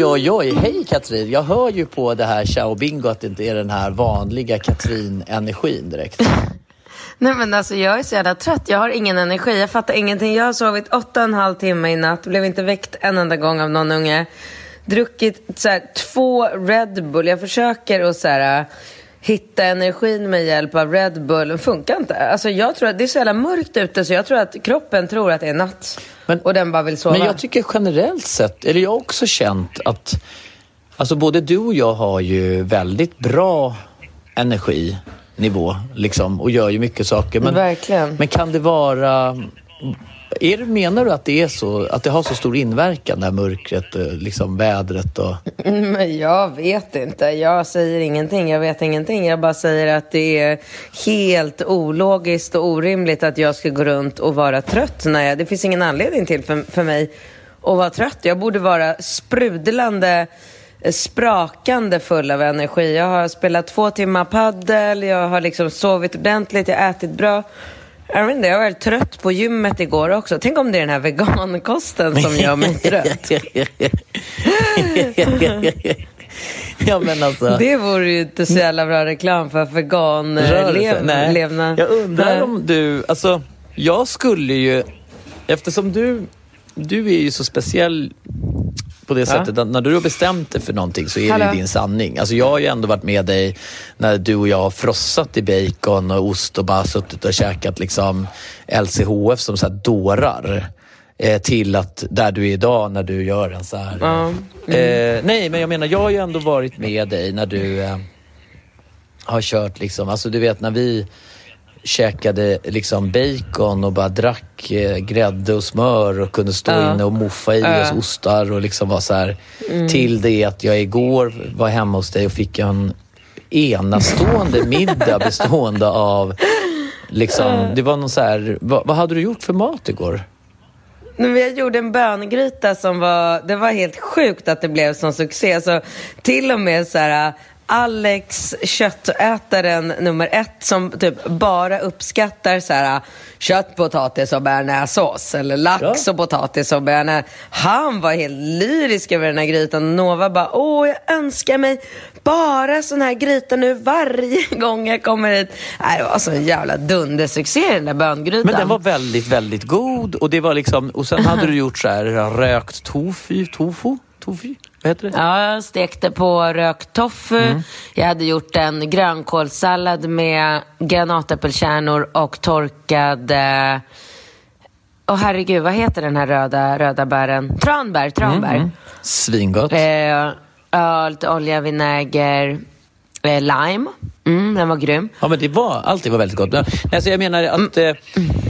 Oj, oj, oj. Hej Katrin. Jag hör ju på det här ciao bingo att det inte är den här vanliga Katrin-energin direkt. Nej men alltså jag är så jävla trött. Jag har ingen energi. Jag fattar ingenting. Jag har sovit åtta och en halv timme i natt. Blev inte väckt en enda gång av någon unge. Druckit så här, två Red Bull. Jag försöker att så här, hitta energin med hjälp av Red Bull. Funkar inte. Alltså jag tror att det är så jävla mörkt ute så jag tror att kroppen tror att det är natt. Men- och den bara vill sova. Men jag tycker generellt sett, eller jag har också känt att alltså både du och jag har ju väldigt bra energinivå liksom och gör ju mycket saker. Men, Verkligen. men kan det vara... Är menar du att det är så, att det har så stor inverkan det här mörkret, eh, liksom vädret och... Mm, men jag vet inte. Jag säger ingenting. Jag vet ingenting. Jag bara säger att det är helt ologiskt och orimligt att jag ska gå runt och vara trött. När jag, det finns ingen anledning till för, för mig att vara trött. Jag borde vara sprudlande eh, sprakande full av energi. Jag har spelat två timmar paddel, jag har liksom sovit ordentligt, jag har ätit bra. Jag vet inte, jag var trött på gymmet igår också. Tänk om det är den här vegankosten som gör mig trött. ja men alltså... Det vore ju inte så jävla bra reklam för veganlevnad. Jag undrar om du... Alltså, jag skulle ju... Eftersom du... Du är ju så speciell på det sättet att när du har bestämt dig för någonting så är Hallå? det din sanning. Alltså jag har ju ändå varit med dig när du och jag har frossat i bacon och ost och bara suttit och käkat liksom LCHF som så här dårar. Eh, till att där du är idag när du gör en så här... Ja. Eh, nej, men jag menar, jag har ju ändå varit med dig när du eh, har kört liksom, alltså du vet när vi käkade liksom bacon och bara drack eh, grädde och smör och kunde stå Ja. inne och moffa i Ja. oss ostar och liksom var så här. Till det att jag igår var hemma hos dig och fick en enastående middag bestående av liksom, det var någon så här, vad, vad hade du gjort för mat igår? Men Jag gjorde en böngryta som var, det var helt sjukt att det blev sån succé. Så till och med så här Alex, köttätaren nummer ett, som typ bara uppskattar så här kött, potatis och bearnaisesås eller lax Ja. och potatis och bearnaise. Han var helt lyrisk över den här grytan. Nova bara, åh, jag önskar mig bara sån här gryta nu varje gång jag kommer hit. Nej, det var så en jävla dundersuccé den där böngrytan. Men den var väldigt, väldigt god och det var liksom, och sen hade du gjort så här rökt tofu, tofu, tofu, vad heter det? Ja, jag stekte på rökt tofu. Jag hade gjort en grönkålssallad med granatäppelkärnor och torkad... eh, Åh herregud, vad heter den här röda, röda bären? Tranbär, tranbär. Svingott. Eh, lite olja, vinäger, eh, lime. Mm, den var grym. Ja, men det var, allt det var väldigt gott. Men, alltså, jag menar att eh,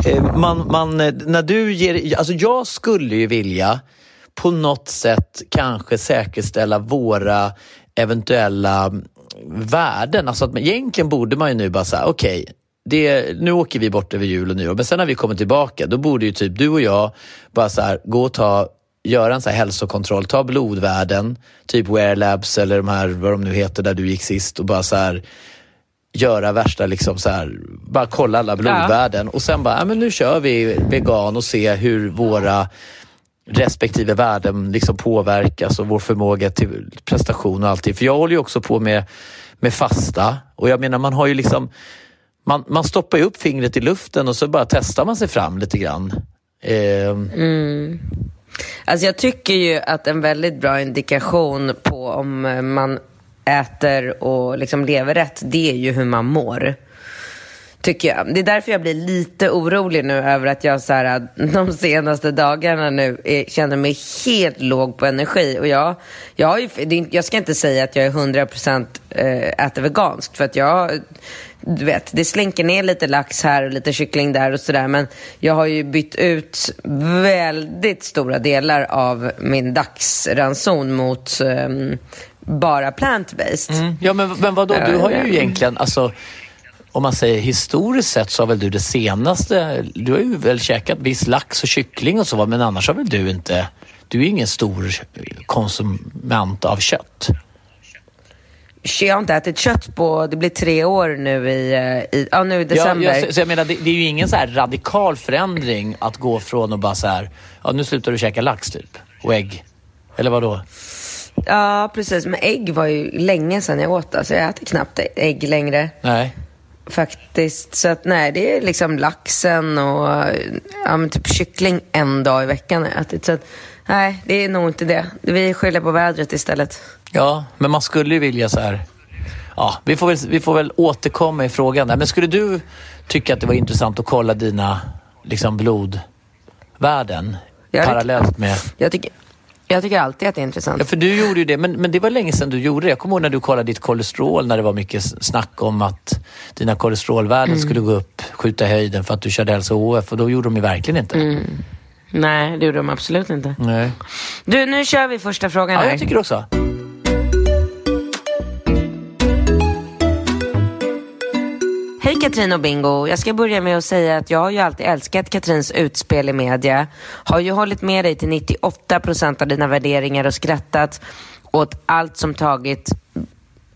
eh, man, man, eh, när du ger... Alltså jag skulle ju vilja på något sätt kanske säkerställa våra eventuella värden. Alltså att, man- egentligen borde man ju nu bara säga, okej, det, nu åker vi bort över jul och nyår, men sen när vi kommer tillbaka, då borde ju typ du och jag bara så här, gå och ta göra en så här hälsokontroll, ta blodvärden, typ Wear Labs eller de här, vad de nu heter, där du gick sist och bara så här göra värsta, liksom så här, bara kolla alla blodvärden. Och sen bara, ja, men nu kör vi vegan och se hur våra respektive värden liksom påverkas och vår förmåga till prestation och allting. För jag håller ju också på med, med fasta. Och jag menar, man har ju liksom man, man stoppar ju upp fingret i luften och så bara testar man sig fram lite grann. Eh. Mm. Alltså jag tycker ju att en väldigt bra indikation på om man äter och liksom lever rätt, det är ju hur man mår. Tycker jag. Det är därför jag blir lite orolig nu över att jag så här, de senaste dagarna nu är, känner mig helt låg på energi. Och jag, jag, har ju, jag ska inte säga att jag är 100% eh, äter veganskt, för att jag du vet, det slinker ner lite lax här och lite kyckling där och sådär. Men jag har ju bytt ut väldigt stora delar av min dagsranson mot um, bara plant-based. Mm. Ja, men, men vadå? Du har ju egentligen, alltså, om man säger historiskt sett så har väl du det senaste, du har ju väl käkat viss lax och kyckling och så, men annars har väl du inte, du är ingen stor konsument av kött? Jag har inte ätit kött på, det blir tre år nu i, eh, i, ja, nu i december. Ja, jag, så jag menar, det, det, är ju ingen så radikal förändring att gå från att bara så här, ja nu slutar du käka lax typ, och ägg. Eller vad då? Ja, precis. Men ägg var ju länge sedan jag åt. Alltså jag äter knappt ägg längre. Nej. Faktiskt. Så att nej, det är liksom laxen och ja, men typ kyckling en dag i veckan har jag ätit. Så att, nej, det är nog inte det. Vi skyller på vädret istället. Ja, men man skulle ju vilja så här... Ja, vi får väl, vi får väl återkomma i frågan där. Men skulle du tycka att det var intressant att kolla dina liksom, blodvärden jag parallellt med... Jag tycker, jag tycker alltid att det är intressant. Ja, för du gjorde ju det, men, men det var länge sedan du gjorde det. Jag kommer ihåg när du kollade ditt kolesterol, när det var mycket snack om att dina kolesterolvärden mm. skulle gå upp, skjuta i höjden för att du körde hälso-OF och då gjorde de ju verkligen inte. Mm. Nej, det gjorde de absolut inte. Nej. Du, nu kör vi första frågan här. Ja, jag tycker också. Hej Katrin och Bingo. Jag ska börja med att säga att jag har ju alltid älskat Katrins utspel i media. Har ju hållit med dig till 98 procent av dina värderingar och skrattat åt allt som tagit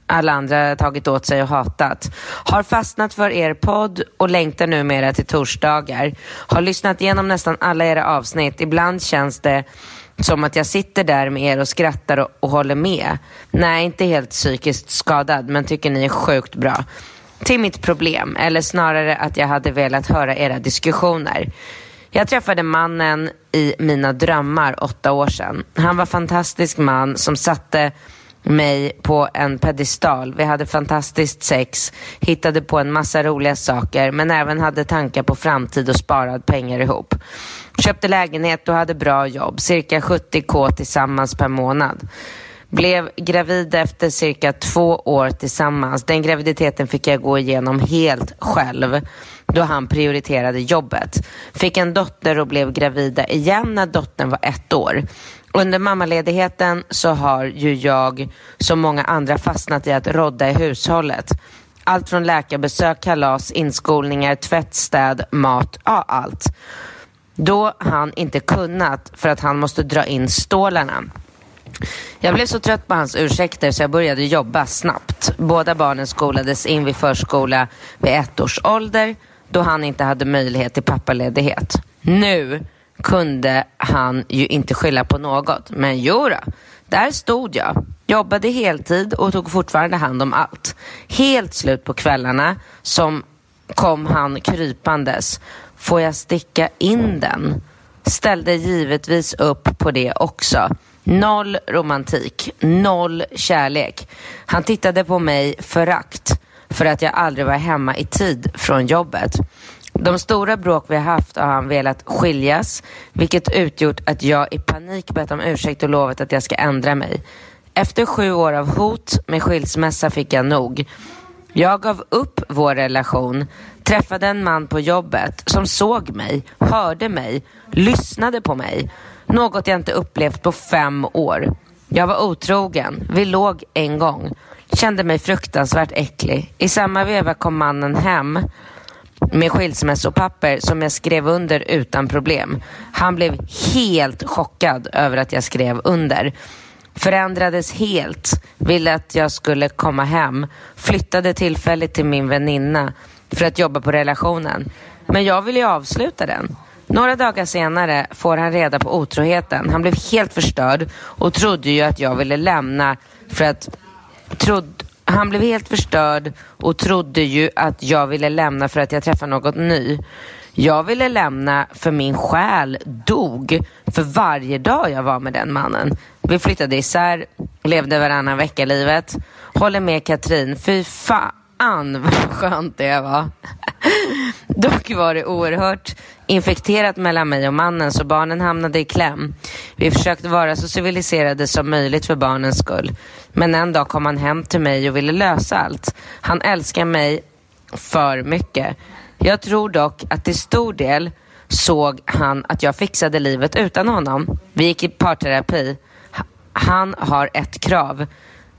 alla andra tagit åt sig och hatat. Har fastnat för er podd och längtar numera till torsdagar. Har lyssnat igenom nästan alla era avsnitt. Ibland känns det som att jag sitter där med er och skrattar och, och håller med. Nej, inte helt psykiskt skadad, men tycker ni är sjukt bra till mitt problem, eller snarare att jag hade velat höra era diskussioner. Jag träffade mannen i mina drömmar åtta år sedan. Han var fantastisk man som satte mig på en pedestal. Vi hade fantastiskt sex, hittade på en massa roliga saker men även hade tankar på framtid och sparad pengar ihop. Köpte lägenhet och hade bra jobb, cirka 70k tillsammans per månad. Blev gravid efter cirka två år tillsammans. Den graviditeten fick jag gå igenom helt själv då han prioriterade jobbet. Fick en dotter och blev gravida igen när dottern var ett år. Under mammaledigheten så har ju jag, som många andra, fastnat i att rodda i hushållet. Allt från läkarbesök, kalas, inskolningar, tvätt, städ, mat, ja allt. Då han inte kunnat för att han måste dra in stålarna. Jag blev så trött på hans ursäkter så jag började jobba snabbt. Båda barnen skolades in vid förskola vid ett års ålder då han inte hade möjlighet till pappaledighet. Nu kunde han ju inte skylla på något, men jodå, där stod jag. Jobbade heltid och tog fortfarande hand om allt. Helt slut på kvällarna som kom han krypandes. Får jag sticka in den? Ställde givetvis upp på det också. Noll romantik, noll kärlek. Han tittade på mig förakt för att jag aldrig var hemma i tid från jobbet. De stora bråk vi har haft har han velat skiljas, vilket utgjort att jag i panik bett om ursäkt och lovat att jag ska ändra mig. Efter sju år av hot med skilsmässa fick jag nog. Jag gav upp vår relation, träffade en man på jobbet som såg mig, hörde mig, lyssnade på mig något jag inte upplevt på fem år. Jag var otrogen. Vi låg en gång. Kände mig fruktansvärt äcklig. I samma veva kom mannen hem med skilsmässopapper som jag skrev under utan problem. Han blev helt chockad över att jag skrev under. Förändrades helt, ville att jag skulle komma hem, flyttade tillfälligt till min väninna för att jobba på relationen. Men jag ville ju avsluta den. Några dagar senare får han reda på otroheten. Han blev helt förstörd och trodde ju att jag ville lämna för att, trod, Han blev helt förstörd och trodde ju att jag ville lämna för att jag träffade något ny. Jag ville lämna för min själ dog för varje dag jag var med den mannen. Vi flyttade isär, levde varannan vecka-livet. Håller med Katrin, fy fan vad skönt det var. Dock var det oerhört infekterat mellan mig och mannen så barnen hamnade i kläm. Vi försökte vara så civiliserade som möjligt för barnens skull. Men en dag kom han hem till mig och ville lösa allt. Han älskar mig för mycket. Jag tror dock att till stor del såg han att jag fixade livet utan honom. Vi gick i parterapi. Han har ett krav.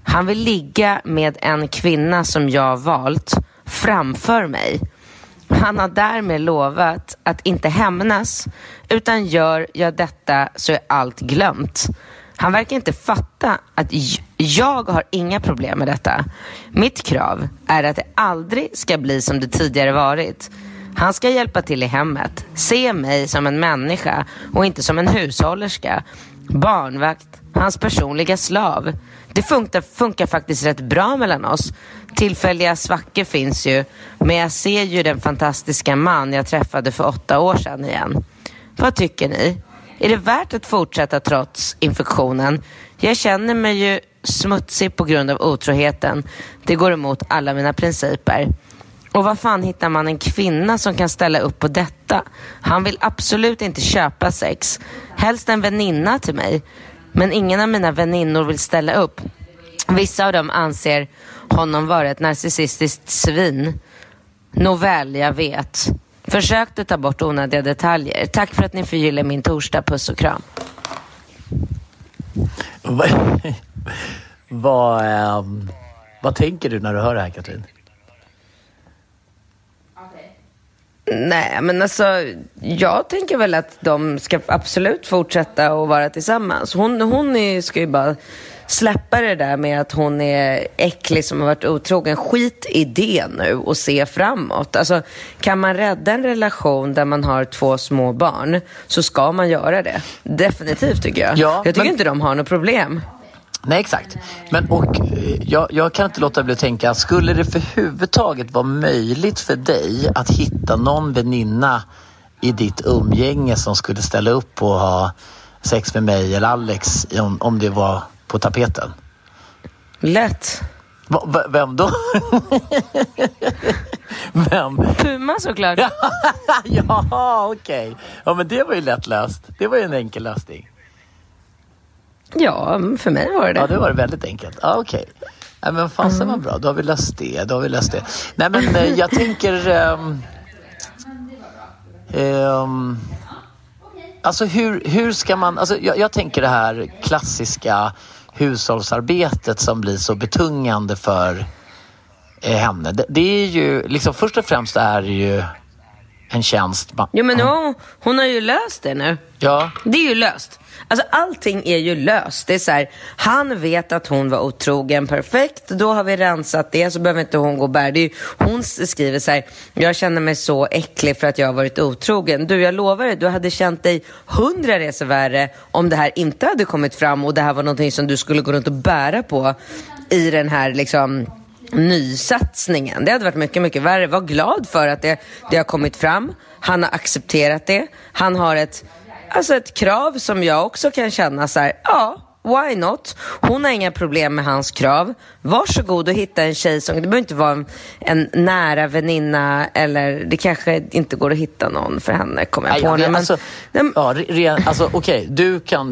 Han vill ligga med en kvinna som jag valt framför mig. Han har därmed lovat att inte hämnas, utan gör jag detta så är allt glömt. Han verkar inte fatta att jag har inga problem med detta. Mitt krav är att det aldrig ska bli som det tidigare varit. Han ska hjälpa till i hemmet, se mig som en människa och inte som en hushållerska, barnvakt, hans personliga slav. Det funkar, funkar faktiskt rätt bra mellan oss. Tillfälliga svackor finns ju, men jag ser ju den fantastiska man jag träffade för åtta år sedan igen. Vad tycker ni? Är det värt att fortsätta trots infektionen? Jag känner mig ju smutsig på grund av otroheten. Det går emot alla mina principer. Och vad fan hittar man en kvinna som kan ställa upp på detta? Han vill absolut inte köpa sex. Helst en väninna till mig. Men ingen av mina väninnor vill ställa upp. Vissa av dem anser honom vara ett narcissistiskt svin. Nåväl, jag vet. Försökte ta bort onödiga detaljer. Tack för att ni förgyller min torsdag. Puss och kram. vad, vad, vad tänker du när du hör det här, Katrin? Nej, men alltså jag tänker väl att de ska absolut fortsätta att vara tillsammans. Hon, hon är, ska ju bara släppa det där med att hon är äcklig som har varit otrogen. Skit i det nu och se framåt. Alltså, kan man rädda en relation där man har två små barn så ska man göra det. Definitivt tycker jag. Ja, jag tycker men... inte de har något problem. Nej, exakt. Men, och, eh, jag, jag, kan inte låta bli att tänka, skulle det för huvudtaget vara möjligt för dig att hitta någon väninna i ditt umgänge som skulle ställa upp att ha sex med mig eller Alex om, om det var på tapeten? Lätt. Va, vem då? vem? Puma såklart. ja, okej. Okay. Ja, men det var ju lätt löst. Det var ju en enkel lösning. Ja, för mig var det det. Ja, det var det väldigt enkelt. Ja, okej. Okay. Nej, men fasen mm. var bra. Då har vi löst det. Då har vi löst det. Nej, men eh, jag tänker... Um, um, alltså hur, hur ska man... Alltså, jag, jag tänker det här klassiska hushållsarbetet som blir så betungande för eh, henne. Det, det, är ju, liksom först och främst är det ju en tjänst. Jo men hon, hon har ju löst det nu. Ja. Det är ju löst. Alltså allting är ju löst. Det är så här, han vet att hon var otrogen, perfekt. Då har vi rensat det, så behöver inte hon gå och bära. Det är ju, hon skriver så här, jag känner mig så äcklig för att jag har varit otrogen. Du, jag lovar dig, du hade känt dig hundra resor värre om det här inte hade kommit fram och det här var någonting som du skulle gå runt och bära på i den här liksom nysatsningen. Det hade varit mycket, mycket värre. Var glad för att det, det har kommit fram. Han har accepterat det. Han har ett alltså ett krav som jag också kan känna så här, ja, why not? Hon har inga problem med hans krav. Varsågod och hitta en tjej som, det behöver inte vara en, en nära väninna eller det kanske inte går att hitta någon för henne, kommer jag på nu. Men, alltså, men, ja, re, alltså okay,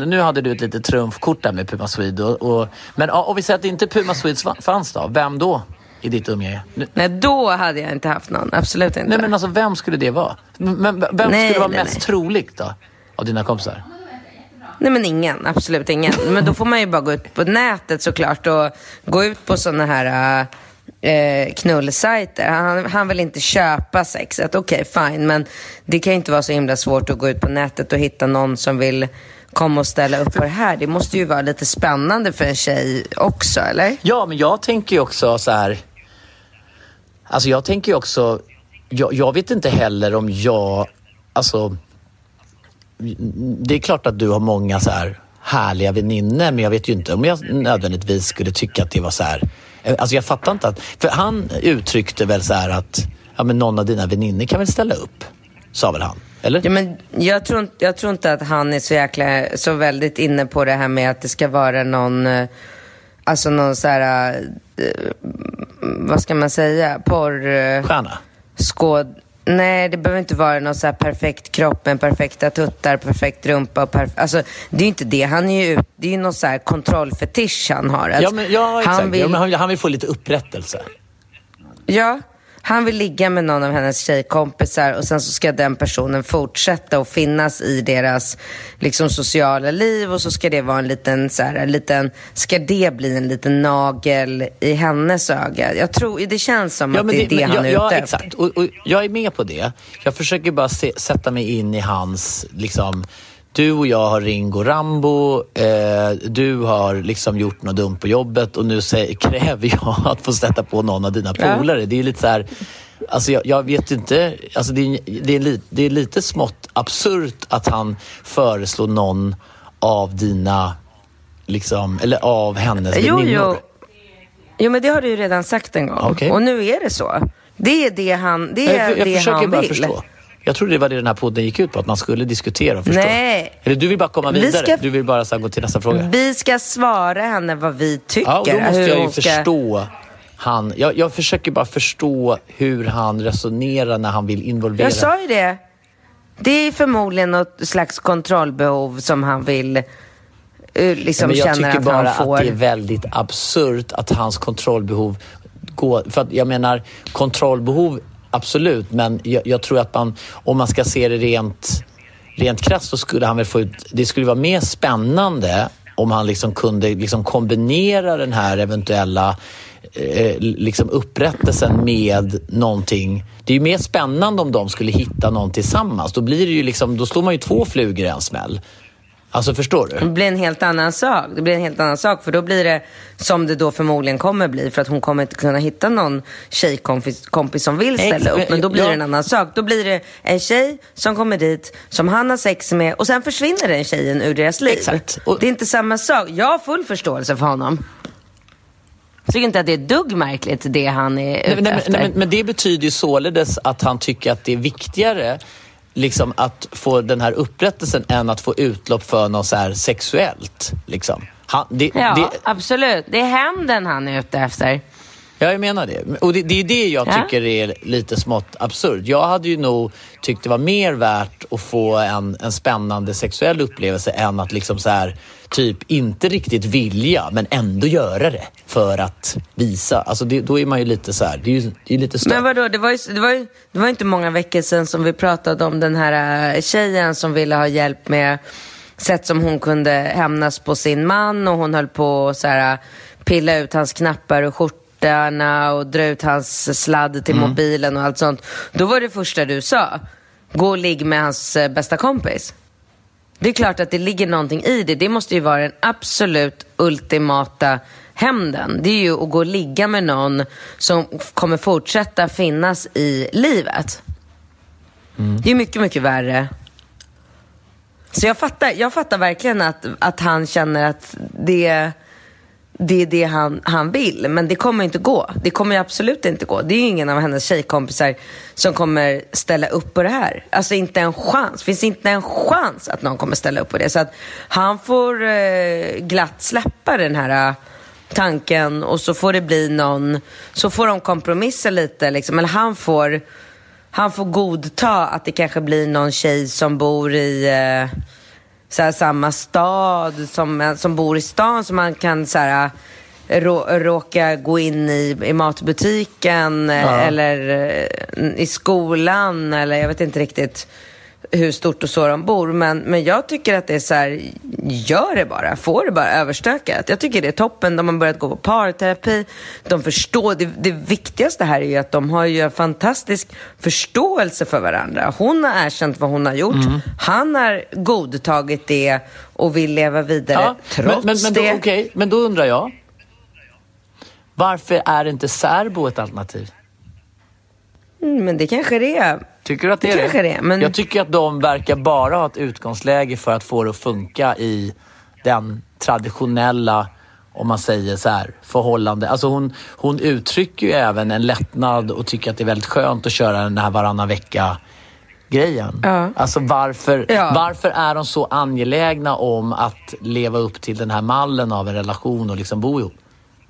nu hade du ett litet trumfkort där med Puma Swede. Och, och, men om vi säger att inte Puma Swede fanns då, vem då? i ditt umgänge? Nej, då hade jag inte haft någon. Absolut inte. Nej, men alltså vem skulle det vara? Men, vem nej, skulle vara nej, mest nej. troligt då? Av dina kompisar? Nej men ingen, absolut ingen. Men då får man ju bara gå ut på nätet såklart och gå ut på sådana här äh, knullsajter. Han, han vill inte köpa sexet, okej okay, fine. Men det kan ju inte vara så himla svårt att gå ut på nätet och hitta någon som vill komma och ställa upp på det här. Det måste ju vara lite spännande för en tjej också, eller? Ja, men jag tänker ju också så här. Alltså jag tänker ju också, jag, jag vet inte heller om jag, alltså det är klart att du har många så här härliga väninnor men jag vet ju inte om jag nödvändigtvis skulle tycka att det var så här Eh, alltså jag fattar inte att... För han uttryckte väl så här att ja, men någon av dina väninnor kan väl ställa upp? Sa väl han? Eller? Ja, men jag, tror, inte- jag tror inte att han är så jäkla, så väldigt inne på det här med att det ska vara någon, eh, alltså någon så här, eh, vad ska man säga, porr... Stjärna? skåd... Nej, det behöver inte vara någon så här perfekt kropp med perfekta tuttar, perfekt rumpa och perf... Alltså, det är ju inte det. Han är ju, det är ju någon så här kontrollfetisch han har. Att Ja, men, ja exakt. Han vill, ja, han, han vill få lite upprättelse. ja, han vill ligga med någon av hennes tjejkompisar och sen så ska den personen fortsätta och finnas i deras liksom, sociala liv och så ska det vara en liten, så här, en liten, ska det bli en liten nagel i hennes öga? Jag tror, det känns som att det, är det men han jag, är ja, ute exakt. efter. Och, och jag är med på det. Jag försöker bara se, sätta mig in i hans, liksom, du och jag har Ringo Rambo, eh, du har liksom gjort något dumt på jobbet och nu säger, kräver jag att få sätta på någon av dina Ja. polare. Det är lite så här, alltså jag, jag vet inte, alltså det, är, det, är li, det är lite smått absurt att han föreslår någon av dina, liksom, eller av hennes Jo, väninnor. jo. Jo, men det har du ju redan sagt en gång. Okej. Och nu är det så. Det är det han, det Jag, är jag det försöker han bara vill. förstå. Jag trodde det var det den här podden gick ut på, att man skulle diskutera och förstå. Nej. Eller du vill bara komma Vi vidare? ska- Du vill bara så gå till nästa fråga? Vi ska svara henne vad vi tycker. Ja, och då måste jag ju ska- förstå han. Jag, jag försöker bara förstå hur han resonerar när han vill involvera. Jag sa ju det. Det är förmodligen något slags kontrollbehov som han vill eh, liksom Men jag tycker bara får. att det är väldigt absurt att hans kontrollbehov går... För att jag menar, kontrollbehov, absolut. Men jag, jag tror att man, om man ska se det rent, rent krasst så skulle han väl få ut... Det skulle vara mer spännande om han liksom kunde liksom kombinera den här eventuella eh, liksom upprättelsen med någonting. Det är ju mer spännande om de skulle hitta någon tillsammans. Då, blir det ju liksom, då slår man ju två flugor i en smäll. Alltså förstår du? Det blir en helt annan sak. Det blir en helt annan sak. För då blir det som det då förmodligen kommer bli. För att hon kommer inte kunna hitta någon tjejkompis kompis som vill ställa Ex- upp. Men då blir ja. det en annan sak. Då blir det en tjej som kommer dit, som han har sex med. Och sen försvinner den tjejen ur deras liv. Exakt. Och- Det är inte samma sak. Jag har full förståelse för honom. Jag tycker inte att det är dugg märkligt det han är ute Nej, men- nej, efter. nej, men, men det betyder ju således att han tycker att det är viktigare liksom, att få den här upprättelsen än att få utlopp för något så här sexuellt. Liksom. Han, det, Ja, det, absolut. Det är hämnden han är ute efter. Ja, jag menar det. Och det, det är det jag Ja. tycker är lite smått absurt. Jag hade ju nog tyckt det var mer värt att få en, en spännande sexuell upplevelse än att liksom så här, typ inte riktigt vilja, men ändå göra det för att visa. Alltså det, då är man ju lite så här, det är ju det är lite stört. Men vadå, det var, ju, det, var ju, det var inte många veckor sedan som vi pratade om den här äh, tjejen som ville ha hjälp med sätt som hon kunde hämnas på sin man och hon höll på att så här, pilla ut hans knappar och skjortorna och dra ut hans sladd till mobilen och allt sånt. Då var det första du sa, gå och ligg med hans äh, bästa kompis. Det är klart att det ligger någonting i det. Det måste ju vara den absolut ultimata hämnden. Det är ju att gå och ligga med någon som kommer fortsätta finnas i livet. Det är mycket, mycket värre. Så jag fattar, jag fattar verkligen att, att han känner att det, det är det han, han vill. Men det kommer inte gå. Det kommer absolut inte gå. Det är ju ingen av hennes tjejkompisar som kommer ställa upp på det här. Alltså inte en chans. finns inte en chans att någon kommer ställa upp på det. Så att han får eh, glatt släppa den här eh, tanken och så får det bli någon, så får de kompromissa lite liksom. Eller han får, han får godta att det kanske blir någon tjej som bor i eh, så här, samma stad, som, som bor i stan som man kan så här, rå, råka gå in i, i matbutiken eh, eller eh, i skolan eller jag vet inte riktigt hur stort och så de bor. Men, men jag tycker att det är så här, gör det bara. Få det bara överstökat. Jag tycker det är toppen. De har börjat gå på parterapi. De förstår. Det, det viktigaste här är ju att de har ju en fantastisk förståelse för varandra. Hon har erkänt vad hon har gjort. Han har godtagit det och vill leva vidare trots men, men, men, då, det. okej, men då undrar jag. Varför är inte särbo ett alternativ? Mm, men det kanske det är. Tycker du att det, Det är kanske det är, men- Jag tycker att de verkar bara ha ett utgångsläge för att få det att funka i den traditionella om man säger så här, förhållande. Alltså hon, hon uttrycker ju även en lättnad och tycker att det är väldigt skönt att köra den här varannan vecka grejen. Ja. Alltså varför, Ja. varför är de så angelägna om att leva upp till den här mallen av en relation och liksom bo ihop?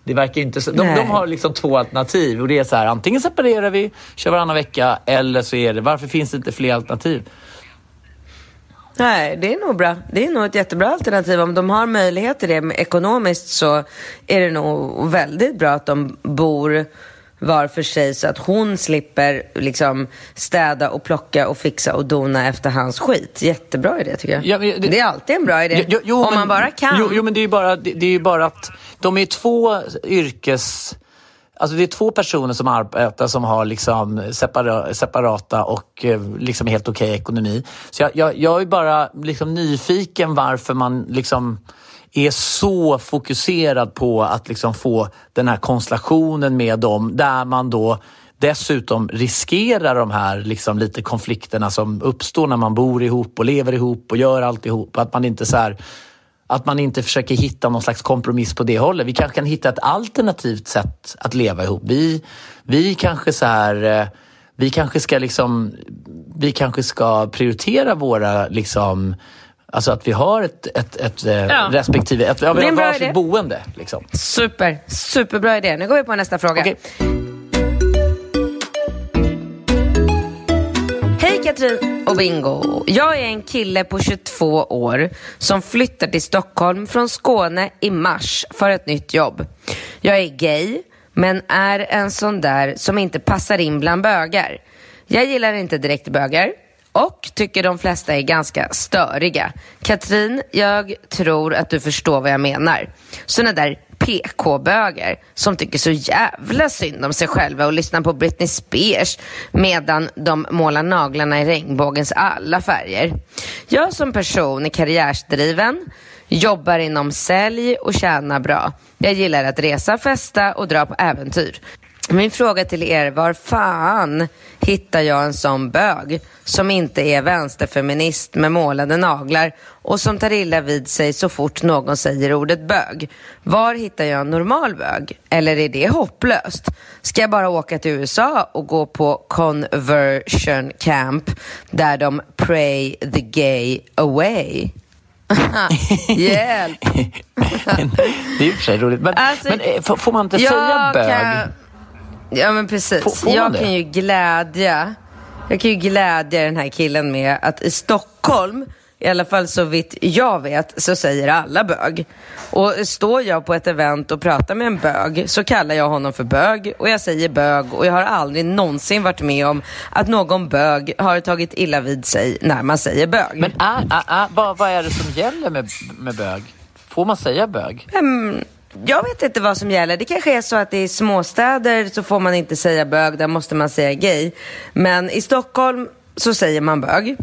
Det verkar inte så. De, de har liksom två alternativ och det är så här, antingen separerar vi, kör varannan vecka eller så är det, varför finns det inte fler alternativ? Nej, det är nog bra. Det är nog ett jättebra alternativ. Om de har möjlighet till det ekonomiskt så är det nog väldigt bra att de bor var för sig så att hon slipper liksom städa och plocka och fixa och dona efter hans skit. Jättebra idé tycker jag. Ja, det- det, är alltid en bra idé. Jo, jo, Om men- man bara kan. Jo, jo men det är ju bara, det, det är bara att de är två yrkes... Alltså det är två personer som arbetar som har liksom separa, separata och eh, liksom helt okej ekonomi. Så jag, jag, jag är bara liksom nyfiken varför man liksom är så fokuserad på att liksom få den här konstellationen med dem där man då dessutom riskerar de här liksom lite konflikterna som uppstår när man bor ihop och lever ihop och gör allt ihop. Att man inte så här, att man inte försöker hitta någon slags kompromiss på det hållet. Vi kanske kan hitta ett alternativt sätt att leva ihop. Vi, vi kanske så här, eh, vi kanske ska liksom, vi kanske ska prioritera våra liksom Alltså att vi har ett, ett, ett eh, Ja. respektive, ett, ja, vi har varsitt boende. Liksom. Super, superbra idé. Nu går vi på nästa fråga. Okej. Hej Katrin och Bingo. Jag är en kille på 22 år som flyttar till Stockholm från Skåne i mars för ett nytt jobb. Jag är gay, men är en sån där som inte passar in bland bögar. Jag gillar inte direkt bögar och tycker de flesta är ganska störiga. Katrin, jag tror att du förstår vad jag menar. Såna där PK-bögar som tycker så jävla synd om sig själva och lyssnar på Britney Spears medan de målar naglarna i regnbågens alla färger. Jag som person är karriärsdriven, jobbar inom sälj och tjänar bra. Jag gillar att resa, festa och dra på äventyr. Min fråga till er, var fan hittar jag en sån bög som inte är vänsterfeminist med målade naglar och som tar illa vid sig så fort någon säger ordet bög? Var hittar jag en normal bög? Eller är det hopplöst? Ska jag bara åka till USA och gå på conversion camp där de pray the gay away? Hjälp! det är och för sig roligt. Men, Alltså, men eh, får, man inte säga bög? Kan... Ja men precis. Får- jag det? kan ju glädja Jag kan ju glädja den här killen med att i Stockholm i alla fall så vitt jag vet så säger alla bög. Och står jag på ett event och pratar med en bög så kallar jag honom för bög och jag säger bög och jag har aldrig någonsin varit med om att någon bög har tagit illa vid sig när man säger bög. Men är, är, är, vad, vad är det som gäller med, med bög? Får man säga bög? Mm, jag vet inte vad som gäller. Det kanske är så att i småstäder så får man inte säga bög, där måste man säga gay. Men i Stockholm så säger man bög.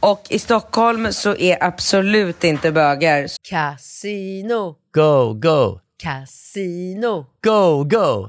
Och i Stockholm så är absolut inte bögar Casino, Go, go, casino, go, go,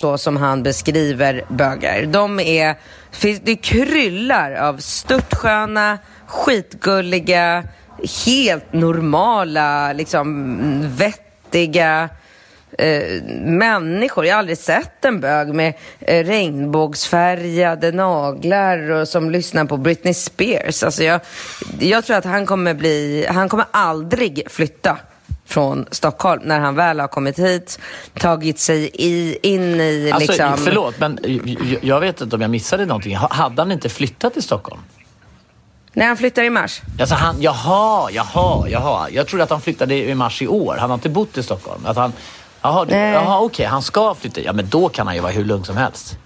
Så som han beskriver bögar. De är, det kryllar av störtsköna, skitgulliga, helt normala, liksom vettiga eh, människor. Jag har aldrig sett en bög med eh, regnbågsfärgade naglar och som lyssnar på Britney Spears. Alltså jag, jag tror att han kommer bli, han kommer aldrig flytta från Stockholm när han väl har kommit hit, tagit sig i, in i... Alltså, liksom... Förlåt, men jag vet inte om jag missade någonting. Hade han inte flyttat till Stockholm? Nej, han flyttar i mars. Alltså han, jaha, jaha, jaha. Jag trodde att han flyttade i mars i år. Han har inte bott i Stockholm. Att han, jaha, jaha okej, okay, han ska flytta. Ja, men då kan han ju vara hur lugn som helst.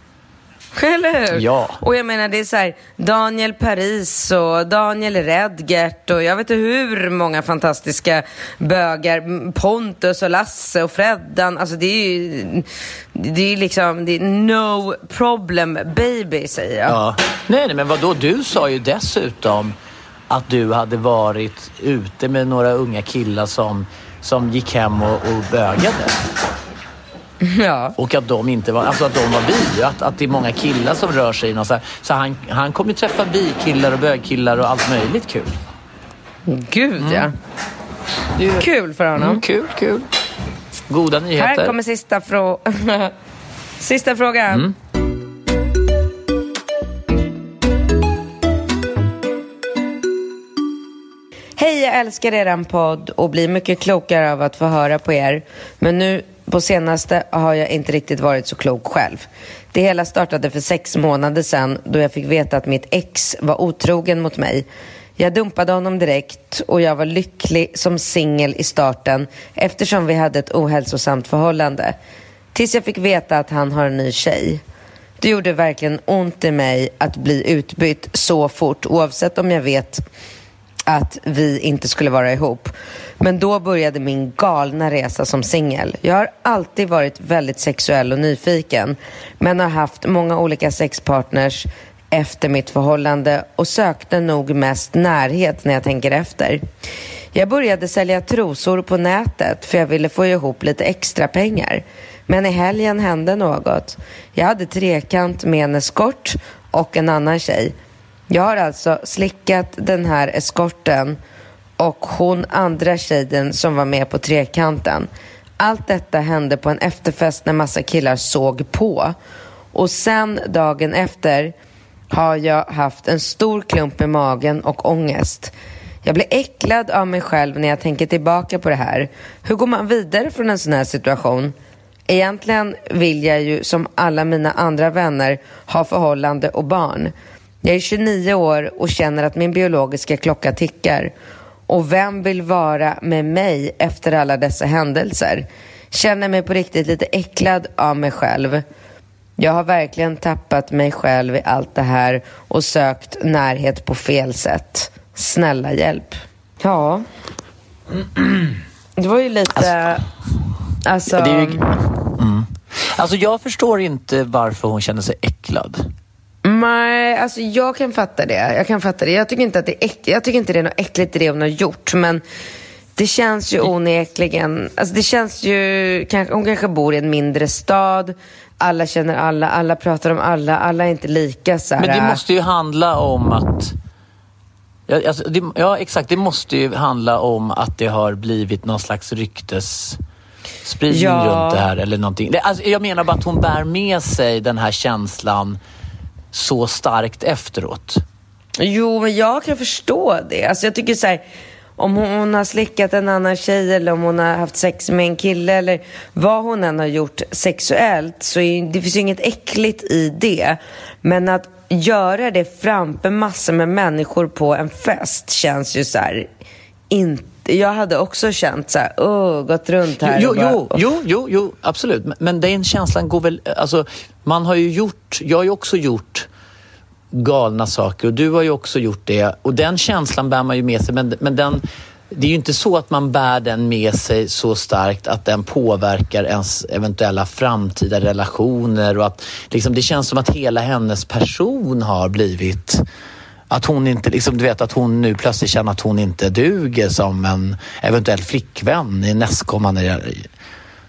Eller hur? Ja. Och jag menar, det är så här, Daniel Paris och Daniel Redgert och jag vet inte hur många fantastiska bögar. Pontus och Lasse och Freddan. Alltså det är ju, det är liksom, det är no problem baby säger jag. Ja. Nej, nej, men vadå? Du sa ju dessutom att du hade varit ute med några unga killar som, som gick hem och, och bögade. Ja. Och att de inte var, alltså att de var bi. Att, att det är många killar som rör sig inom så här. Så han, han kommer ju träffa bikillar och bögkillar och allt möjligt kul. Gud mm. ja. Kul för honom. Mm, kul, kul. Goda nyheter. Här kommer sista, frå sista frågan. Mm. Hej, jag älskar er podd och blir mycket klokare av att få höra på er. Men nu på senaste har jag inte riktigt varit så klok själv. Det hela startade för sex månader sedan då jag fick veta att mitt ex var otrogen mot mig. Jag dumpade honom direkt och jag var lycklig som singel i starten eftersom vi hade ett ohälsosamt förhållande. Tills jag fick veta att han har en ny tjej. Det gjorde verkligen ont i mig att bli utbytt så fort oavsett om jag vet att vi inte skulle vara ihop. Men då började min galna resa som singel. Jag har alltid varit väldigt sexuell och nyfiken men har haft många olika sexpartners efter mitt förhållande och sökte nog mest närhet när jag tänker efter. Jag började sälja trosor på nätet för jag ville få ihop lite extra pengar. Men i helgen hände något. Jag hade trekant med en eskort och en annan tjej jag har alltså slickat den här eskorten och hon andra tjejen som var med på trekanten. Allt detta hände på en efterfest när massa killar såg på. Och sen dagen efter har jag haft en stor klump i magen och ångest. Jag blir äcklad av mig själv när jag tänker tillbaka på det här. Hur går man vidare från en sån här situation? Egentligen vill jag ju som alla mina andra vänner ha förhållande och barn. Jag är 29 år och känner att min biologiska klocka tickar. Och vem vill vara med mig efter alla dessa händelser? Känner mig på riktigt lite äcklad av mig själv. Jag har verkligen tappat mig själv i allt det här och sökt närhet på fel sätt. Snälla hjälp. Ja. Det var ju lite... Alltså... alltså... Ju... Mm. Alltså jag förstår inte varför hon känner sig äcklad. Nej, alltså jag kan fatta det. Jag kan fatta det. Jag tycker inte att det är äckligt. Jag tycker inte det är något äckligt i det hon har gjort. Men det känns ju onekligen... Alltså det känns ju... Hon kanske bor i en mindre stad. Alla känner alla. Alla pratar om alla. Alla är inte lika så här. Men det måste ju handla om att... Ja, alltså, det, ja, exakt. Det måste ju handla om att det har blivit någon slags ryktesspridning ja. runt det här eller någonting. Alltså, jag menar bara att hon bär med sig den här känslan så starkt efteråt. Jo, men jag kan förstå det. Alltså jag tycker så här, om hon har slickat en annan tjej eller om hon har haft sex med en kille eller vad hon än har gjort sexuellt så är, det finns ju inget äckligt i det. Men att göra det framför massor med människor på en fest känns ju så här, inte jag hade också känt så här, oh, gått runt här jo, bara, jo, jo, jo, jo, absolut. Men den känslan går väl, alltså man har ju gjort, jag har ju också gjort galna saker och du har ju också gjort det och den känslan bär man ju med sig men, men den det är ju inte så att man bär den med sig så starkt att den påverkar ens eventuella framtida relationer och att liksom, det känns som att hela hennes person har blivit att hon inte, liksom, du vet att hon nu plötsligt känner att hon inte duger som en eventuell flickvän i nästkommande...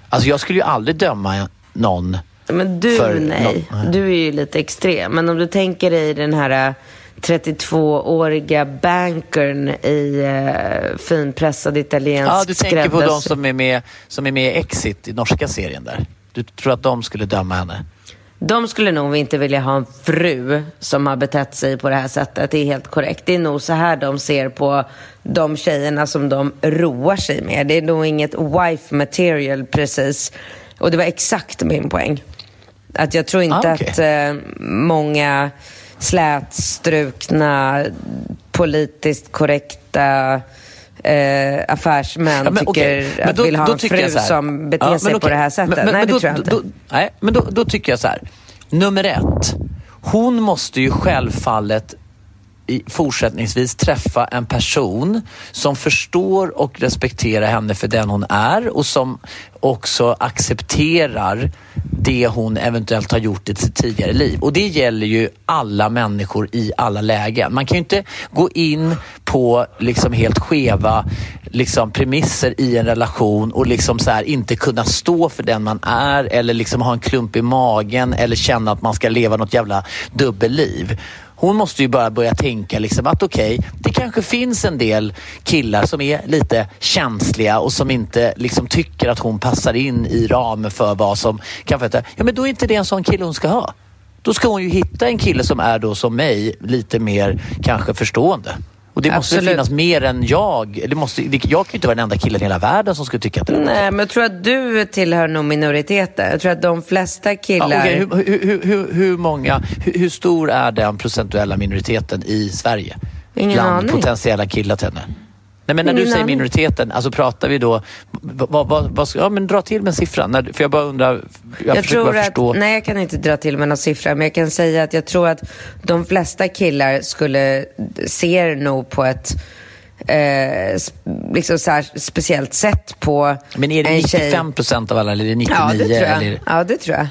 Alltså jag skulle ju aldrig döma någon Men du, för nej. någon- Du är ju lite extrem. Men om du tänker dig den här äh, 32-åriga bankern i uh, finpressad italiensk Ja, du tänker på de som är med, som är med i Exit i norska serien där. Du tror att de skulle döma henne? De skulle nog inte vilja ha en fru som har betett sig på det här sättet. Det är helt korrekt. Det är nog så här de ser på de tjejerna som de roar sig med. Det är nog inget wife material precis. Och det var exakt min poäng. Att jag tror inte Ah, okej. att eh, många slätstrukna, politiskt korrekta eh, affärsmän Ja, men tycker okej, men att då- vill ha en fru som beter Ja, sig men på det här sättet. Men- Nej, men det då- tror jag inte. Då, nej, men då tycker jag så här. Nummer ett. Hon måste ju självfallet i, fortsättningsvis träffa en person som förstår och respekterar henne för den hon är och som också accepterar det hon eventuellt har gjort i sitt tidigare liv. Och det gäller ju alla människor i alla lägen. Man kan ju inte gå in på liksom helt skeva liksom premisser i en relation och liksom så här inte kunna stå för den man är eller liksom ha en klump i magen eller känna att man ska leva något jävla dubbelliv. Hon måste ju bara börja tänka liksom att okej, det kanske finns en del killar som är lite känsliga och som inte liksom tycker att hon passar in i ramen för vad som kan förväntas. Ja, men då är inte det en sån kille hon ska ha. Då ska hon ju hitta en kille som är då som mig, lite mer kanske förstående. Och det måste Absolut. finnas mer än jag. Det måste, jag kan ju inte vara den enda killen i hela världen som skulle tycka att det är Nej, men jag tror att du tillhör nog minoriteten. Jag tror att de flesta Ja, killar... okej, hur, hur, hur, hur, hur många, hur, hur stor är den procentuella minoriteten i Sverige? Ingen Bland aning. potentiella killar till henne? Nej, men när du säger minoriteten, alltså pratar vi då... Vad, vad, vad, ska- ja, men dra till med en siffra. När, för jag bara undrar, jag, jag tror att, förstå. nej, jag kan inte dra till med någon siffra, men jag kan säga att jag tror att de flesta killar skulle ser nog på ett eh, liksom så här speciellt sätt på Men är det en tjej. 95 procent av alla eller är det 99? Ja, det tror jag. Eller? Ja, det tror jag.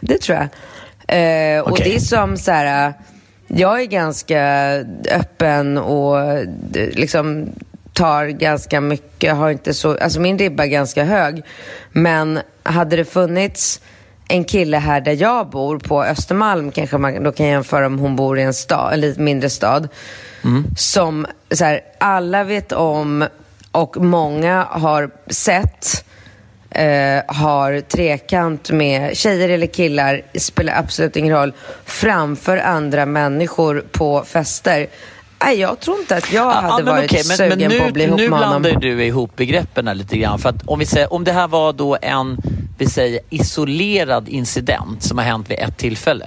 Det tror jag. Eh, Och Okej. det är som så här, jag är ganska öppen och eh, liksom tar ganska mycket, har inte så, alltså min ribba är ganska hög. Men hade det funnits en kille här där jag bor på Östermalm, kanske man då kan jämföra om hon bor i en stad, en lite mindre stad. Som så här, alla vet om och många har sett eh, har trekant med tjejer eller killar, spelar absolut ingen roll, framför andra människor på fester. Nej, jag tror inte att jag hade men varit okej, men, sugen men nu, på att bli ihop nu med honom. blandar ju du ihop begreppen lite grann. För att om, vi säger, om det här var då en vi säger, isolerad incident som har hänt vid ett tillfälle.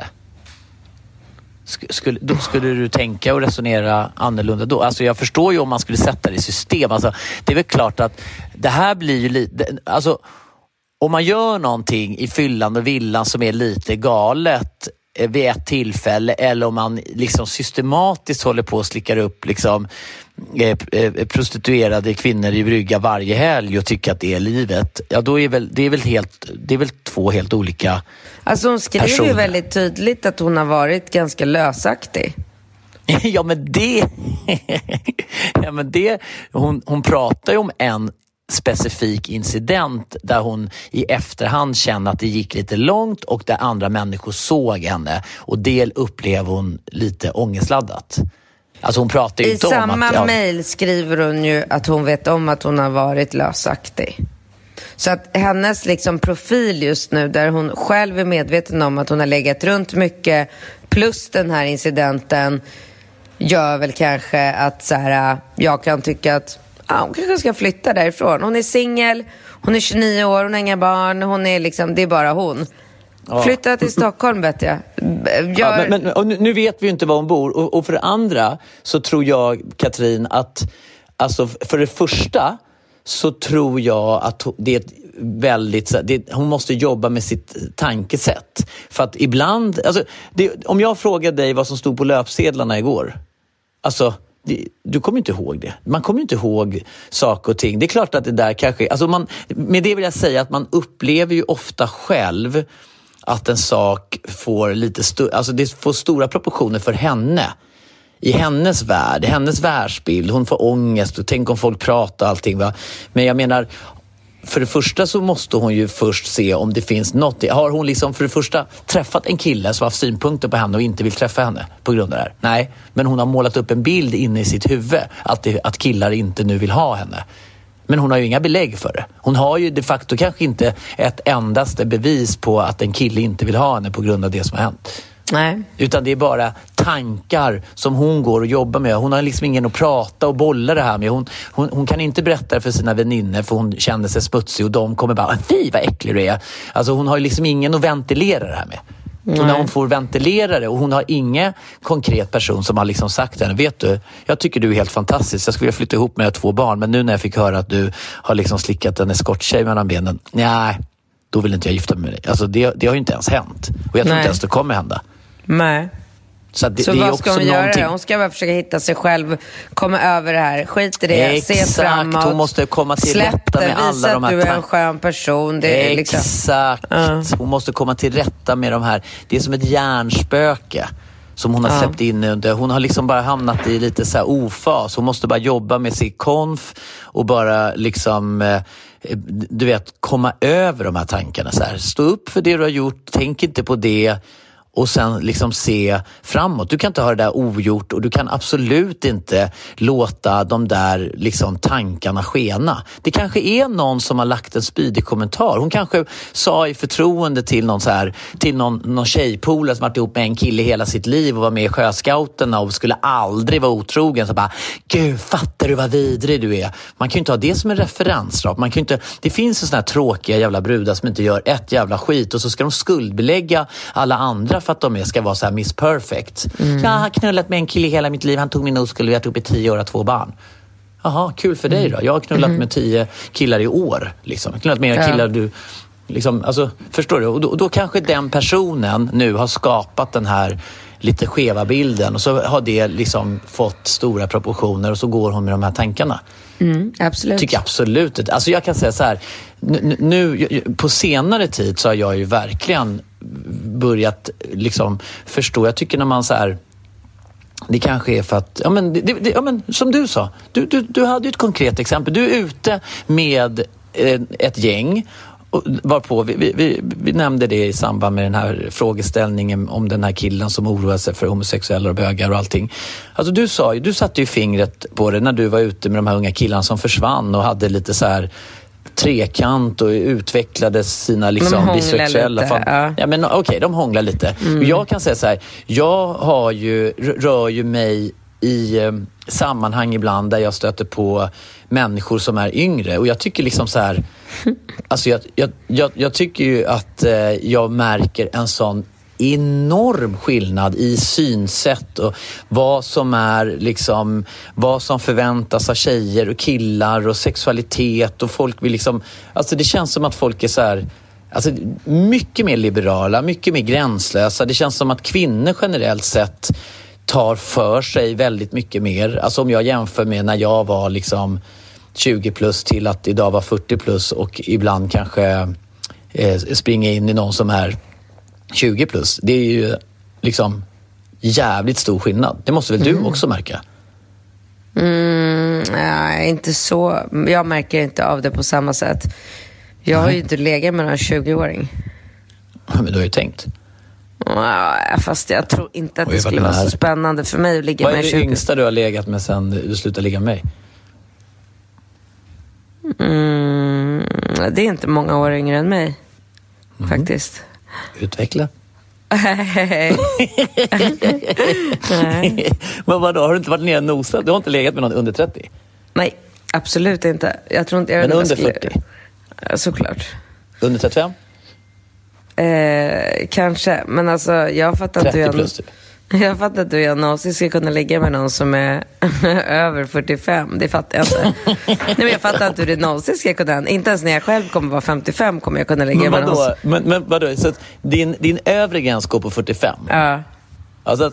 Skulle, då skulle du tänka och resonera annorlunda då? Alltså jag förstår ju om man skulle sätta det i system. Alltså, det är väl klart att det här blir ju lite... Alltså, om man gör någonting i fyllan och villan som är lite galet eh, vid ett tillfälle eller om man liksom systematiskt håller på och slickar upp liksom, eh, prostituerade kvinnor i brygga varje helg och tycker att det är livet. Ja, då är väl, det, är väl helt, det är väl två helt olika Alltså hon skrev ju personer. väldigt tydligt att hon har varit ganska lösaktig. ja men det... ja, men det hon, hon pratar ju om en specifik incident där hon i efterhand känner att det gick lite långt och där andra människor såg henne och det upplever hon lite ångestladdat. Alltså hon pratar ju I inte om samma att... ja, mejl skriver hon ju att hon vet om att hon har varit lösaktig. Så att hennes liksom profil just nu, där hon själv är medveten om att hon har legat runt mycket, plus den här incidenten, gör väl kanske att så här, jag kan tycka att ja, hon kanske ska flytta därifrån. Hon är singel, hon är 29 år, hon har inga barn, hon är liksom, det är bara hon. Flytta till Stockholm vet jag. Gör... Ja, men, men, nu- vet vi ju inte var hon bor och, och för det andra så tror jag, Katrin, att alltså, för det första så tror jag att det är ett väldigt, det, hon måste jobba med sitt tankesätt. För att ibland, alltså, det, om jag frågar dig vad som stod på löpsedlarna igår, alltså det, du kommer inte ihåg det. Man kommer inte ihåg saker och ting. Det är klart att det där kanske... Alltså man, med det vill jag säga att man upplever ju ofta själv att en sak får lite sto, alltså det får stora proportioner för henne. I hennes värld, i hennes världsbild. Hon får ångest och tänk om folk pratar och allting. Va? Men jag menar, för det första så måste hon ju först se om det finns något. Har hon liksom för det första träffat en kille som haft synpunkter på henne och inte vill träffa henne på grund av det här? Nej, men hon har målat upp en bild inne i sitt huvud att, det, att killar inte nu vill ha henne. Men hon har ju inga belägg för det. Hon har ju de facto kanske inte ett endaste bevis på att en kille inte vill ha henne på grund av det som har hänt. Nej. Utan det är bara tankar som hon går och jobbar med. Hon har liksom ingen att prata och bolla det här med. Hon, hon, hon kan inte berätta det för sina vänner för hon känner sig smutsig och de kommer bara Fy vad äcklig du är. Alltså hon har liksom ingen att ventilera det här med. Nej. Och när hon får ventilera och hon har ingen konkret person som har liksom sagt till henne, vet du, jag tycker du är helt fantastisk. Jag skulle vilja flytta ihop med två barn men nu när jag fick höra att du har liksom slickat en eskorttjej mellan benen, nej, då vill inte jag gifta mig med dig. Alltså det, det har ju inte ens hänt. Och jag tror nej. inte ens det kommer hända. Nej. Så, det, så det vad ska hon någonting... göra? Hon ska bara försöka hitta sig själv, komma över det här, skit i det, Exakt. se framåt. Hon måste komma till Släpp rätta med alla visa de här... att du är en skön person. Det är liksom- Exakt. Liksom... Uh. Hon måste komma till rätta med de här. Det är som ett hjärnspöke som hon har släppt in under. Hon har liksom bara hamnat i lite så här ofas. Hon måste bara jobba med sin konf och bara liksom eh, du vet, komma över de här tankarna. Så här, stå upp för det du har gjort, tänk inte på det och sen liksom se framåt. Du kan inte ha det där ogjort och du kan absolut inte låta de där liksom tankarna skena. Det kanske är någon som har lagt en spydig kommentar. Hon kanske sa i förtroende till någon, så här, till någon, någon tjejpolare som varit ihop med en kille hela sitt liv och var med i Sjöscouterna och skulle aldrig vara otrogen. Så bara, Gud, fattar du vad vidrig du är? Man kan ju inte ha det som en referens. Man kan inte, det finns ju såna här tråkiga jävla brudar som inte gör ett jävla skit och så ska de skuldbelägga alla andra för att de ska vara så här Miss Perfect. Mm. Jag har knullat med en kille hela mitt liv. Han tog min oskuld vi har varit ihop i tio år och två barn. Jaha, kul för dig då. Jag har knullat mm. med tio killar i år. Liksom. Knullat med ja. killar du... Liksom, alltså, förstår du? Och då, och då kanske den personen nu har skapat den här lite skeva bilden och så har det liksom fått stora proportioner och så går hon med de här tankarna. Mm, absolut. Tycker absolut. Alltså jag kan säga så här, nu, på senare tid så har jag ju verkligen börjat liksom förstå. Jag tycker när man så här, det kanske är för att, ja men, det, det, ja, men som du sa, du, du, du hade ju ett konkret exempel. Du är ute med eh, ett gäng varpå vi, vi, vi, vi, nämnde det i samband med den här frågeställningen om den här killen som oroar sig för homosexuella och bögar och allting. Alltså du sa ju, du satte ju fingret på det när du var ute med de här unga killarna som försvann och hade lite så här trekant och utvecklade sina liksom, bisexuella... Lite, ja. ja, men Okej, okay, de hånglar lite. Mm. Jag kan säga så här, jag har ju, rör ju mig i eh, sammanhang ibland där jag stöter på människor som är yngre och jag tycker liksom så här, alltså jag, jag, jag, jag tycker ju att eh, jag märker en sån enorm skillnad i synsätt och vad som är liksom, vad som förväntas av tjejer och killar och sexualitet och folk vill liksom, alltså det känns som att folk är så här, Alltså, mycket mer liberala, mycket mer gränslösa. Det känns som att kvinnor generellt sett tar för sig väldigt mycket mer. Alltså om jag jämför med när jag var liksom 20 plus till att idag vara 40 plus och ibland kanske eh, springa in i någon som är 20 plus. Det är ju liksom jävligt stor skillnad. Det måste väl mm. du också märka? Mm, nej, inte så. Jag märker inte av det på samma sätt. Jag nej. har ju inte legat med någon 20-åring. Men du har ju tänkt. Fast jag tror inte att det skulle vara så spännande för mig att ligga med en 20. Vad är det yngsta du har legat med sen du slutade ligga med mig? Mm, det är inte många år yngre än mig. Mm. Faktiskt. Utveckla. Men vadå, har du inte varit nere och nosat? Du har inte legat med någon under 30? Nej, absolut inte. Jag tror inte jag Men under 40? Såklart. Under 35? Eh, kanske, men alltså jag fattar inte hur jag... Plus, typ. Jag fattar inte hur jag någonsin ska kunna ligga med någon som är över 45. Det fattar jag inte. Nej, men jag fattar inte hur det någonsin ska kunna Inte ens när jag själv kommer vara 55 kommer jag kunna ligga men med någon. Men, men vadå, så din, din övre gräns går på 45? Ja. Alltså,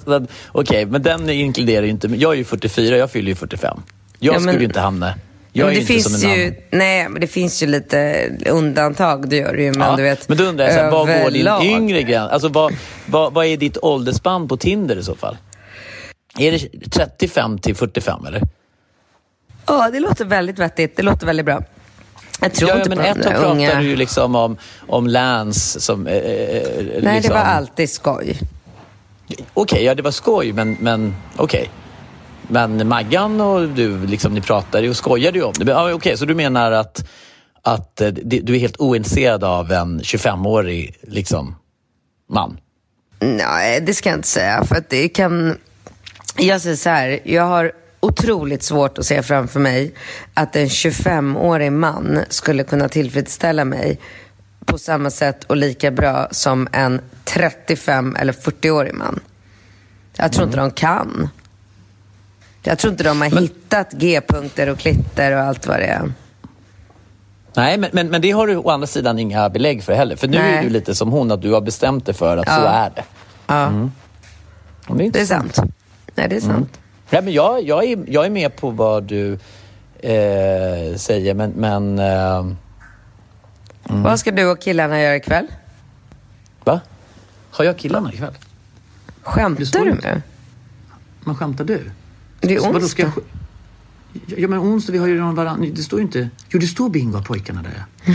Okej, men den inkluderar ju inte... Jag är ju 44, jag fyller ju 45. Jag Ja, men- skulle ju inte hamna... Jag men det finns ju. Nej, men det finns ju lite undantag, det gör det ju. Men Ja, du vet, men då undrar jag, så här, vad går din yngre gräns? Alltså, vad, vad, vad är ditt åldersspann på Tinder i så fall? Är det 35 till 45 eller? Ja, det låter väldigt vettigt. Det låter väldigt bra. Jag tror Ja, inte men på ett tag pratade du ju liksom om, om Lance som... Eh, eh, Nej, det liksom, var alltid skoj. Okej, ja det var skoj, men, men okej. Men Maggan och du, liksom, ni pratade och skojade ju om det. Ja, Okej, så du menar att, att eh, du är helt ointresserad av en 25-årig liksom, man? Nej, det ska jag inte säga. För att det kan... Jag säger så här, jag har otroligt svårt att se framför mig att en 25-årig man skulle kunna tillfredsställa mig på samma sätt och lika bra som en 35 eller 40-årig man. Jag tror inte de kan. Jag tror inte de har hittat G-punkter och klitter och allt vad det är. Nej, men, men, men det har du å andra sidan inga belägg för heller. För nu Nej. är du lite som hon, att du har bestämt dig för att så Ja. är det. Ja, Och det är intressant. sant. Nej, det är sant. Nej, men jag, jag, är, jag är med på vad du eh, säger, men... men eh, Vad ska du och killarna göra ikväll? va? Har jag killarna ikväll? Det Skämtar du med? Men skämtar du? Det är Vadå, ska onsdag. jag... Ja, men onsdag, vi har ju redan varandra. Det står ju inte... Jo, det står bingo av pojkarna där.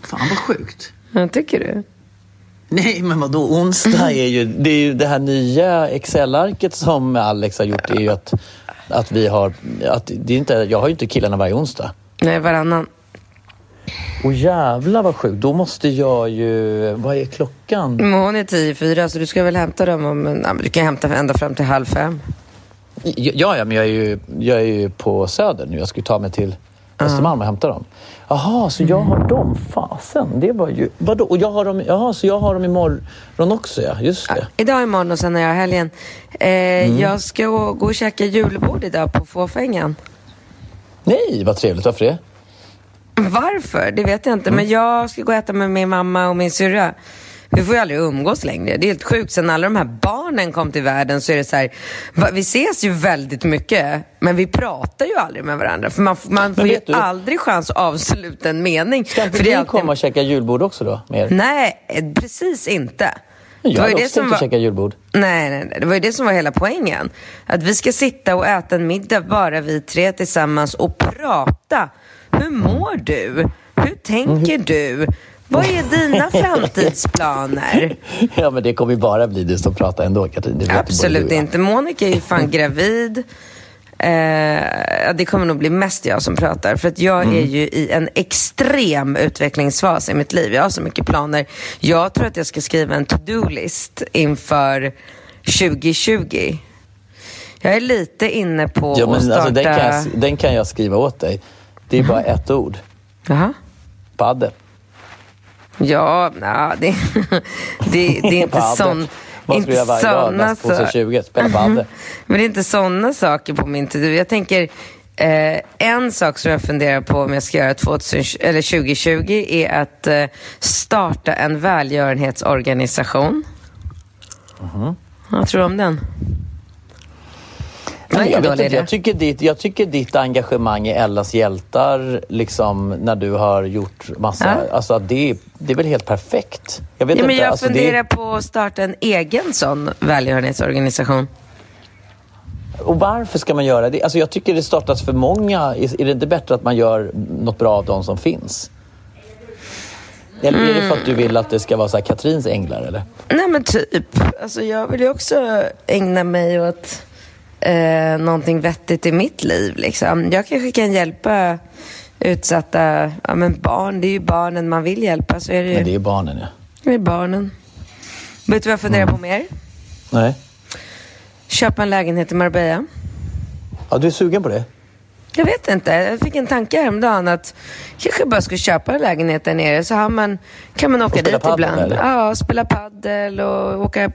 Fan vad sjukt. Ja, tycker du? Nej, men vadå? Onsdag är ju... Det är ju det här nya Excel-arket som Alex har gjort. är ju att, att vi har... Att det är inte, jag har ju inte killarna varje onsdag. Nej, varannan. Och jävlar vad sjukt. Då måste jag ju... Vad är klockan? Men hon är tio fyra, så du ska väl hämta dem om... en- Ja, men du kan hämta ända fram till halv fem. Ja, ja men jag är ju, jag är ju på Söder nu. Jag ska ju ta mig till Östermalm och hämta dem. Jaha, så jag har dem? Fasen, det var ju... Vadå? Och jag har dem, jaha, så jag har dem imorgon också ja. Just det. Idag, imorgon och sen har jag helgen. Eh, Mm. Jag ska gå gå och käka julbord idag på Fåfängan. Nej, vad trevligt. Varför det? Varför? Det vet jag inte. Mm. Men jag ska gå och äta med min mamma och min syrra. Vi får ju aldrig umgås längre. Det är helt sjukt. Sen alla de här barnen kom till världen så är det så här. Vi ses ju väldigt mycket, men vi pratar ju aldrig med varandra. För man, man får ju du- aldrig chans att avsluta en mening. Ska inte vi alltid- komma och käka julbord också då? Med er? Nej, precis inte. Jag Det var ju det som var... käka julbord. Nej, nej, nej, det var ju det som var hela poängen. Att vi ska sitta och äta en middag bara vi tre tillsammans och prata. Hur mår du? Hur tänker du? Vad är dina framtidsplaner? Ja, men det kommer ju bara bli du som pratar ändå, Katrin. Absolut inte. Monica är ju fan gravid. Eh, det kommer nog bli mest jag som pratar. För att jag Mm. är ju i en extrem utvecklingsfas i mitt liv. Jag har så mycket planer. Jag tror att jag ska skriva en to-do-list inför 2020. Jag är lite inne på Ja, men att starta... alltså, den, kan jag, den kan jag skriva åt dig. Det är bara ett ord. Jaha. Padel. Ja, na, det, det, det är inte sån... Vad du göra varje dag? såna Nästa 2020? Spela padel. Men det är inte sådana saker på min to-do. Jag tänker, eh, en sak som jag funderar på om jag ska göra 2000, eller 2020 är att eh, starta en välgörenhetsorganisation. Vad tror du om den? Nej, jag, vet inte, jag, tycker ditt, jag tycker ditt engagemang i Ellas hjältar, liksom, när du har gjort massa... Ja. Alltså, det, det är väl helt perfekt? Jag vet Ja, men inte, jag alltså, funderar det, på att starta en egen sån välgörenhetsorganisation. Och varför ska man göra det? Alltså, jag tycker det startas för många. Är det inte bättre att man gör något bra av de som finns? Eller är det för att du vill att det ska vara så här Katrins änglar? Eller? Nej men typ. Alltså jag vill ju också ägna mig åt eh, någonting vettigt i mitt liv. Liksom. Jag kanske kan hjälpa utsatta ja, men barn. Det är ju barnen man vill hjälpa. Så är det ju. Men det är barnen, ja. Det är barnen. Vet du vad jag funderar på mer? Nej. Köpa en lägenhet i Marbella. Ja, du är sugen på det? Jag vet inte. Jag fick en tanke häromdagen att kanske bara ska köpa en lägenhet där nere så har man, kan man åka dit padel, ibland. eller? Ja, spela paddel och åka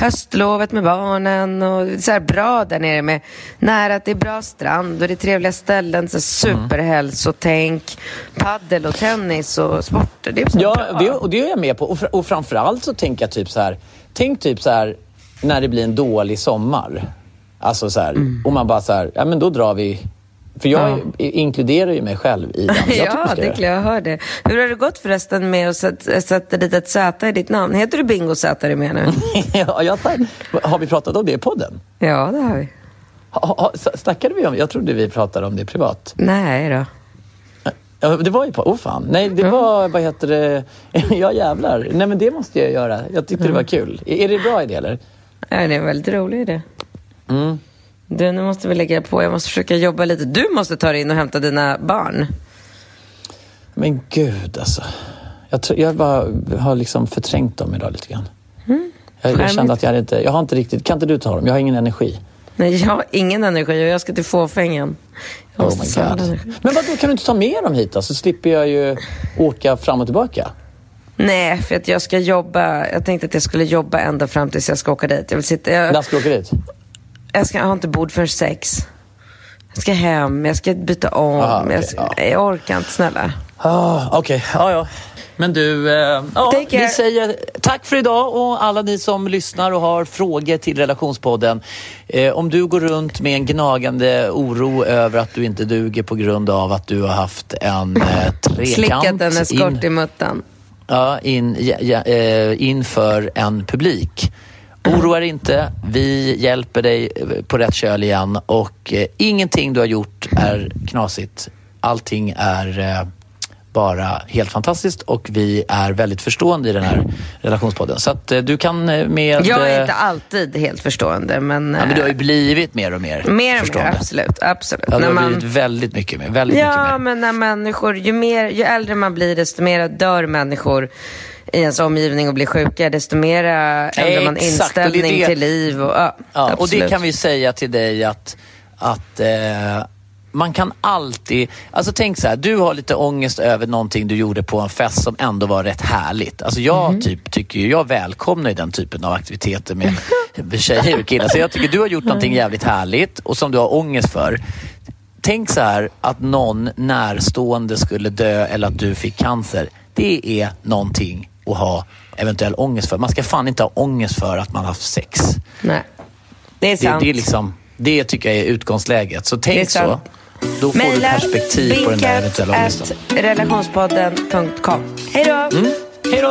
höstlovet med barnen och så här bra där nere med nära att det är bra strand och det är trevliga ställen, så superhälsotänk, paddel och tennis och sporter. Det är så Ja, bra. det, och det är jag med på. Och, fr- och framförallt så tänker jag typ så här. Tänk typ så här när det blir en dålig sommar. Alltså så här, Mm. och man bara så här, ja men då drar vi. För jag i- inkluderar ju mig själv i den. Ja, det göra är klart jag hör det. Hur har det gått förresten med att sätta, dit ett Z i ditt namn? Heter du Bingo Z är du med nu? ja, jag tar, har vi pratat om det i podden? Ja, det har vi. Ha, ha, snackade vi om Jag trodde vi pratade om det privat. Nej då. Ja, det var ju på... Åh oh fan. Nej, det var... Vad heter det? Ja, jävlar. Nej, men det måste jag göra. Jag tyckte det var kul. Är, är det bra idé, eller? Ja, det är en väldigt rolig idé. Mm. Du, nu måste vi lägga på. Jag måste försöka jobba lite. Du måste ta dig in och hämta dina barn. Men gud, alltså. Jag, tror, jag bara har liksom förträngt dem idag lite grann. Jag, jag Charmigt. kände att jag inte... Jag har inte riktigt... Kan inte du ta dem? Jag har ingen energi. Nej, jag har ingen energi och jag ska till fåfängen. Jag Oh måste my god. Men vad då kan du inte ta med dem hit då? Så slipper jag ju åka fram och tillbaka. Nej, för att jag ska jobba. Jag tänkte att jag skulle jobba ända fram tills jag ska åka dit. Jag, vill sitta, jag, När ska du åka dit? Jag, ska, jag har inte bord för sex. Jag ska hem, jag ska byta om. Aha, okej, jag, ska, ja. jag orkar inte, snälla. Ah, Okej, ja ja. Men du, eh, ja, vi säger tack för idag och alla ni som lyssnar och har frågor till relationspodden. Eh, om du går runt med en gnagande oro över att du inte duger på grund av att du har haft en eh, trekant Slickat en eskort in, i muttan. ja, in, ja, ja, eh, inför en publik. Oroa dig inte, vi hjälper dig eh, på rätt köl igen och eh, ingenting du har gjort är knasigt. Allting är eh, bara helt fantastiskt och vi är väldigt förstående i den här relationspodden. Så att eh, du kan eh, med... Jag är eh, inte alltid helt förstående, men... ja, men du har ju blivit mer och mer mer och mer, absolut. absolut. Ja, du har man- blivit väldigt mycket mer. Väldigt mycket Ja, mer. men när människor, ju, mer, ju äldre man blir, desto mer dör människor i ens omgivning och blir sjuka, desto mer ändrar man och det inställning det- till liv. Och, ja, Ja, och det kan vi säga till dig att, att eh, man kan alltid... Alltså tänk så här, du har lite ångest över någonting du gjorde på en fest som ändå var rätt härligt. Alltså jag Mhm. typ, tycker ju, jag välkomnar ju den typen av aktiviteter med tjejer och killar. Så jag tycker du har gjort någonting jävligt härligt och som du har ångest för. Tänk så här att någon närstående skulle dö eller att du fick cancer. Det är någonting att ha eventuell ångest för. Man ska fan inte ha ångest för att man har haft sex. Nej, det är Det, sant. det, är liksom, det tycker jag är utgångsläget. Så Det tänk så. Då får du Maila perspektiv på den där eventuella ångesten. relationspodden.com. Hej då! Mm. Hej då!